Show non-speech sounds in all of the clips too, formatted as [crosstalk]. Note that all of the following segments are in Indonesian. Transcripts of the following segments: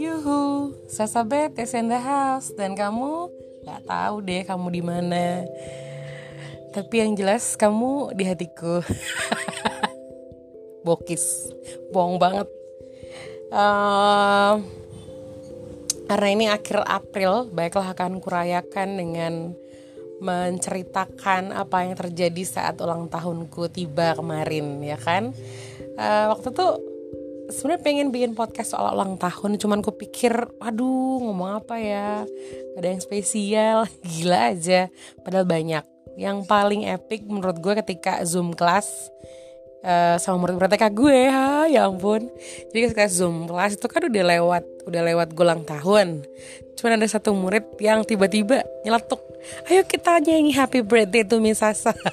Yuhu, Sasabet is in the house dan kamu nggak tahu deh kamu di mana. Tapi yang jelas kamu di hatiku. [laughs] Bokis, bohong banget. Uh, karena ini akhir April, baiklah akan kurayakan dengan menceritakan apa yang terjadi saat ulang tahunku tiba kemarin, ya kan? Uh, waktu itu sebenarnya pengen bikin podcast soal ulang tahun cuman ku pikir aduh ngomong apa ya? Gak ada yang spesial. [laughs] Gila aja. Padahal banyak. Yang paling epic menurut gue ketika zoom kelas uh, sama murid-murid TK gue ha ya ampun. Jadi ketika zoom kelas itu kan udah lewat udah lewat gue ulang tahun. Cuman ada satu murid yang tiba-tiba nyeletuk ayo kita nyanyi happy birthday to Miss Sasa. [laughs]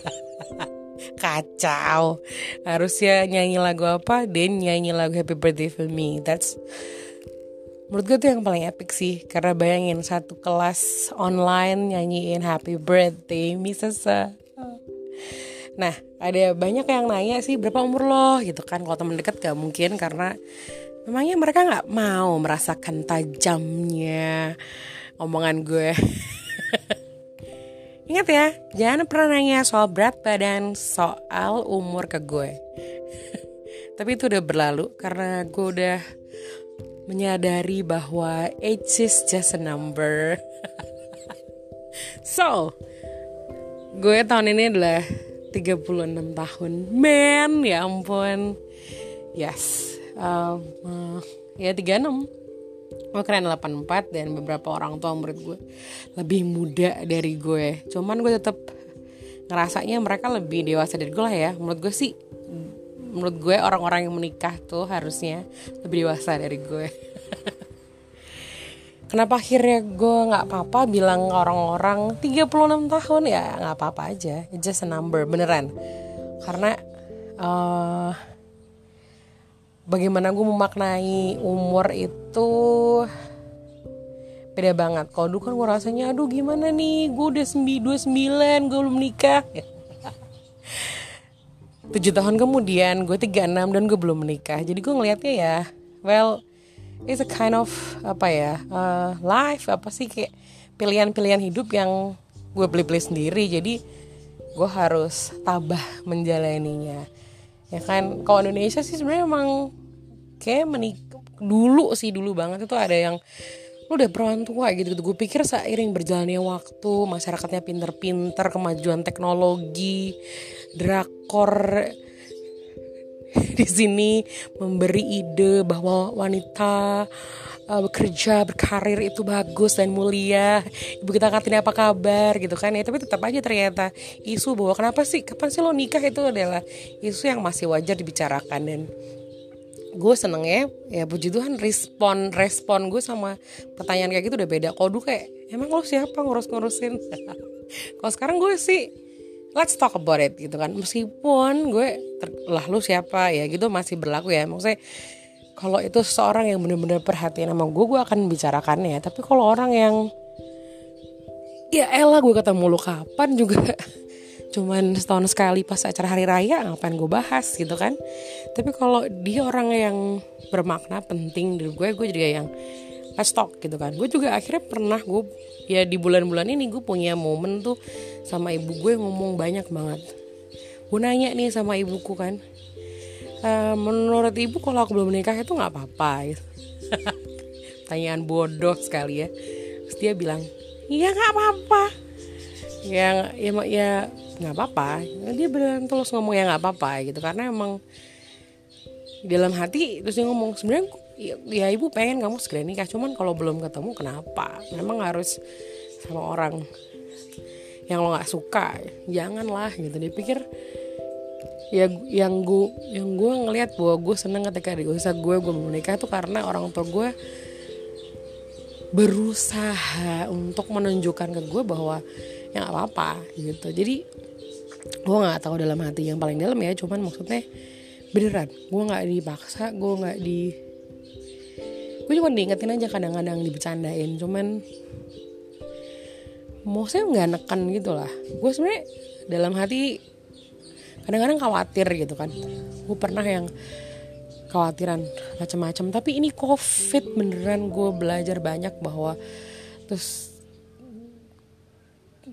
Kacau. Harusnya nyanyi lagu apa? Dan nyanyi lagu Happy Birthday for Me. That's menurut gue tuh yang paling epic sih. Karena bayangin satu kelas online nyanyiin Happy Birthday Miss Sasa nah ada banyak yang nanya sih berapa umur lo gitu kan kalau temen deket gak mungkin karena memangnya mereka nggak mau merasakan tajamnya omongan gue [laughs] Ingat ya, jangan pernah nanya soal berat badan, soal umur ke gue. [laughs] Tapi itu udah berlalu karena gue udah menyadari bahwa age is just a number. [laughs] so, gue tahun ini adalah 36 tahun. Man, ya ampun. Yes. Um, uh, ya 36 gue keren 84 dan beberapa orang tua murid gue lebih muda dari gue cuman gue tetap ngerasanya mereka lebih dewasa dari gue lah ya menurut gue sih menurut gue orang-orang yang menikah tuh harusnya lebih dewasa dari gue [laughs] kenapa akhirnya gue nggak apa-apa bilang orang-orang 36 tahun? Ya nggak apa-apa aja. It's just a number beneran. Karena uh, bagaimana gue memaknai umur itu beda banget. Kalau dulu kan gue rasanya aduh gimana nih? Gue udah 29 gue belum nikah. [laughs] Tujuh tahun kemudian gue 36 dan gue belum menikah jadi gue ngelihatnya ya well it's a kind of apa ya uh, life apa sih kayak pilihan-pilihan hidup yang gue beli-beli sendiri. Jadi gue harus tabah menjalaninya. Ya kan? Kalau Indonesia sih sebenarnya emang kayak menik dulu sih dulu banget itu ada yang lu udah perawan tua gitu, gitu. gue pikir seiring berjalannya waktu masyarakatnya pinter-pinter kemajuan teknologi drakor [laughs] di sini memberi ide bahwa wanita uh, bekerja berkarir itu bagus dan mulia. Ibu kita katanya apa kabar? Gitu kan ya. Tapi tetap aja ternyata isu bahwa kenapa sih kapan sih lo nikah itu adalah isu yang masih wajar dibicarakan. Dan gue seneng ya ya puji Tuhan respon respon gue sama pertanyaan kayak gitu udah beda. Kalau dulu kayak emang lo siapa? Ngurus ngurusin [laughs] kalau sekarang gue sih let's talk about it gitu kan. Meskipun gue lah lu siapa ya gitu masih berlaku ya. Maksudnya kalau itu seorang yang benar-benar perhatian sama gue gue akan bicarakannya tapi kalau orang yang ya elah gue ketemu lu kapan juga. [laughs] Cuman setahun sekali pas acara hari raya ngapain gue bahas gitu kan. Tapi kalau dia orang yang bermakna penting di gue gue juga yang let's talk gitu kan gue juga akhirnya pernah gue ya di bulan-bulan ini gue punya momen tuh sama ibu gue ngomong banyak banget gue nanya nih sama ibuku kan Eh, menurut ibu kalau aku belum menikah itu nggak apa-apa gitu. [laughs] Tanyaan bodoh sekali ya. Terus dia bilang, iya nggak apa-apa. Ya ya ya nggak apa-apa. Dia beneran terus ngomong ya nggak apa-apa gitu karena emang dalam hati terus dia ngomong sebenarnya ya, ya ibu pengen kamu segera nikah cuman kalau belum ketemu kenapa? Memang harus sama orang yang lo nggak suka. Janganlah gitu. Dia pikir ya yang gue yang gue ngelihat bahwa gue seneng ketika usaha gue gue menikah tuh karena orang tua gue berusaha untuk menunjukkan ke gue bahwa ya gak apa-apa gitu. Jadi gue nggak tahu dalam hati yang paling dalam ya cuman maksudnya beneran. Gue nggak dipaksa gue nggak di gue cuma diingetin aja kadang-kadang dibecandain cuman mau saya nggak neken gitu lah. Gue sebenarnya dalam hati kadang-kadang khawatir gitu kan. Gue pernah yang khawatiran macam-macam tapi ini covid beneran gue belajar banyak bahwa terus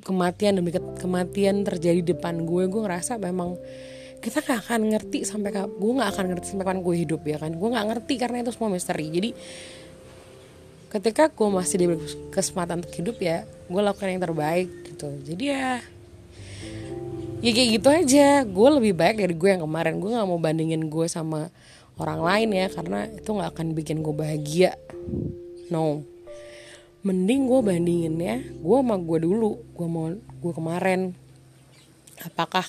kematian demi kematian terjadi di depan gue gue ngerasa memang kita gak akan ngerti sampai gue gak akan ngerti sampai kapan gue hidup ya kan? Gue gak ngerti karena itu semua misteri. Jadi ketika gue masih di kesempatan untuk hidup ya gue lakukan yang terbaik gitu. Jadi ya ya kayak gitu aja. Gue lebih baik dari gue yang kemarin. Gue nggak mau bandingin gue sama orang lain ya karena itu nggak akan bikin gue bahagia. No. Mending gue bandingin ya gue sama gue dulu. Gue mau gue kemarin. Apakah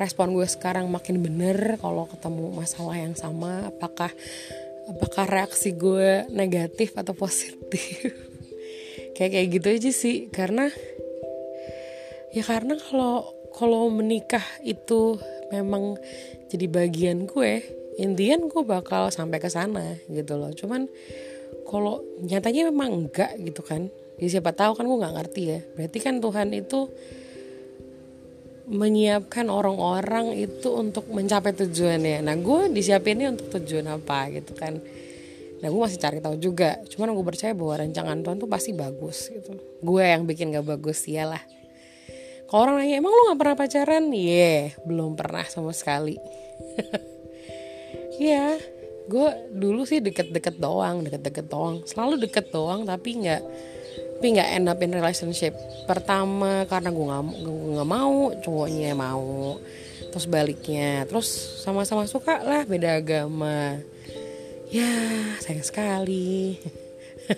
respon gue sekarang makin bener kalau ketemu masalah yang sama. Apakah apakah reaksi gue negatif atau positif? [laughs] Kayak kayak gitu aja sih. Karena ya karena kalau kalau menikah itu memang jadi bagian gue intian gue bakal sampai ke sana gitu loh. Cuman kalau nyatanya memang enggak gitu kan. Ya siapa tahu kan gue nggak ngerti ya. Berarti kan Tuhan itu menyiapkan orang-orang itu untuk mencapai tujuannya. Nah gue disiapinnya untuk tujuan apa gitu kan. Nah gue masih cari tahu juga. Cuman gue percaya bahwa rancangan Tuhan tuh pasti bagus gitu. Gue yang bikin gak bagus iyalah. Kalau orang nanya emang lu gak pernah pacaran? Iya yeah, belum pernah sama sekali. [laughs] Iya, gue dulu sih deket-deket doang, deket-deket doang, selalu deket doang, tapi nggak, tapi nggak end up in relationship. Pertama karena gue nggak, nggak mau, cowoknya mau, terus baliknya, terus sama-sama suka lah beda agama. Ya sayang sekali.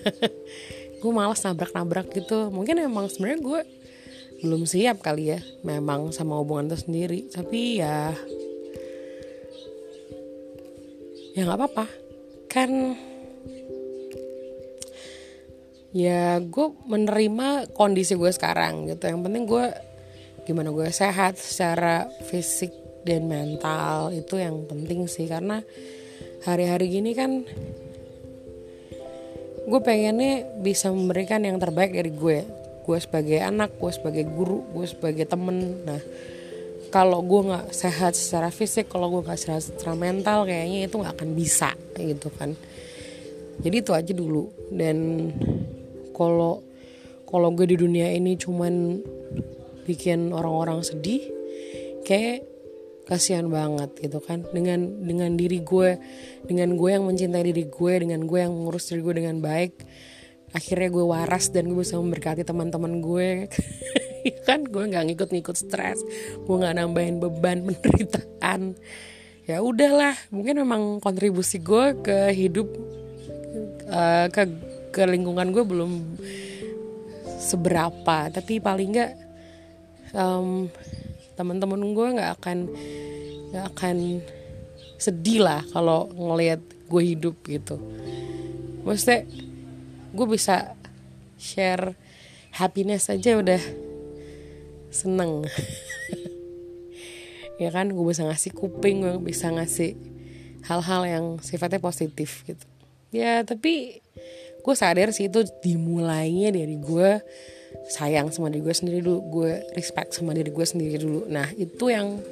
[laughs] gue malas nabrak-nabrak gitu. Mungkin emang sebenarnya gue belum siap kali ya, memang sama hubungan itu sendiri. Tapi ya ya nggak apa-apa kan ya gue menerima kondisi gue sekarang gitu. Yang penting gue gimana gue sehat secara fisik dan mental itu yang penting sih. Karena hari-hari gini kan gue pengennya bisa memberikan yang terbaik dari gue gue sebagai anak gue sebagai guru gue sebagai temen. Nah kalau gue nggak sehat secara fisik kalau gue nggak sehat secara mental kayaknya itu nggak akan bisa gitu kan. Jadi itu aja dulu. Dan kalau kalau gue di dunia ini cuman bikin orang-orang sedih kayak kasihan banget gitu kan. Dengan dengan diri gue dengan gue yang mencintai diri gue dengan gue yang mengurus diri gue dengan baik akhirnya gue waras dan gue bisa memberkati teman-teman gue. [laughs] Ya kan? Gue nggak ngikut-ngikut stres gue nggak nambahin beban [laughs] penderitaan. Ya udahlah mungkin memang kontribusi gue ke hidup uh, ke ke lingkungan gue belum seberapa. Tapi paling nggak um, teman-teman gue nggak akan nggak akan sedih lah kalau ngelihat gue hidup gitu. Maksudnya gue bisa share happiness aja udah seneng. [laughs] Ya kan gue bisa ngasih kuping gue bisa ngasih hal-hal yang sifatnya positif gitu. Ya tapi gue sadar sih itu dimulainya dari gue sayang sama diri gue sendiri dulu. Gue respect sama diri gue sendiri dulu. Nah itu yang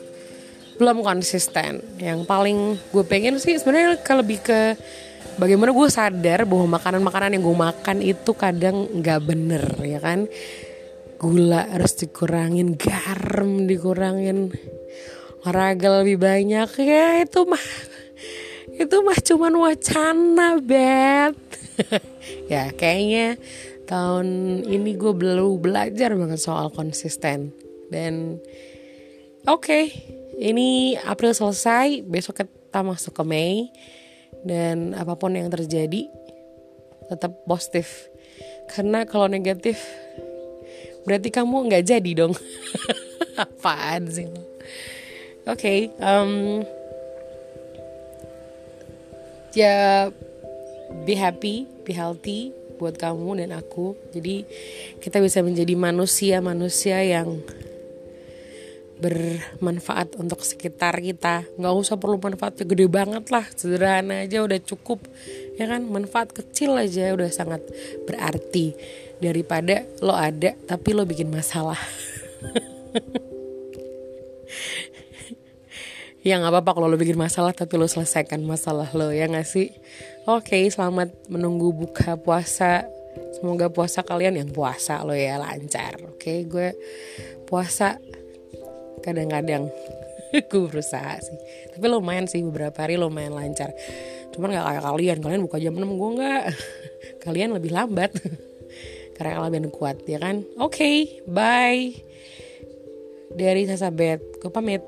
belum konsisten. Yang paling gue pengen sih sebenarnya kalau lebih ke bagaimana gue sadar bahwa makanan-makanan yang gue makan itu kadang nggak bener ya kan? Gula harus dikurangin garam dikurangin olahraga lebih banyak. Ya itu mah itu mah cuman wacana bet [laughs] ya kayaknya tahun ini gue belum belajar banget soal konsisten. Dan oke okay, ini April selesai besok kita masuk ke Mei. Dan apa pun yang terjadi tetap positif. Karena kalau negatif berarti kamu nggak jadi dong. [laughs] Apaan sih? Oke okay, um, ya be happy be healthy buat kamu dan aku. Jadi kita bisa menjadi manusia manusia yang bermanfaat untuk sekitar kita. Nggak usah perlu manfaatnya gede banget lah. Sederhana aja udah cukup. Ya kan? Manfaat kecil aja udah sangat berarti. Daripada lo ada tapi lo bikin masalah [laughs] ya nggak apa-apa kalau lo bikin masalah tapi lo selesaikan masalah lo ya nggak sih? Oke selamat menunggu buka puasa. Semoga puasa kalian yang puasa lo ya lancar. Oke gue puasa kadang-kadang. [laughs] Gue berusaha sih. Tapi lumayan sih beberapa hari lumayan lancar. Cuman gak kayak kalian kalian buka jam 6 gue nggak. [laughs] Kalian lebih lambat. [laughs] Karena kalian kuat ya kan? Oke bye. Dari Sasabet gue pamit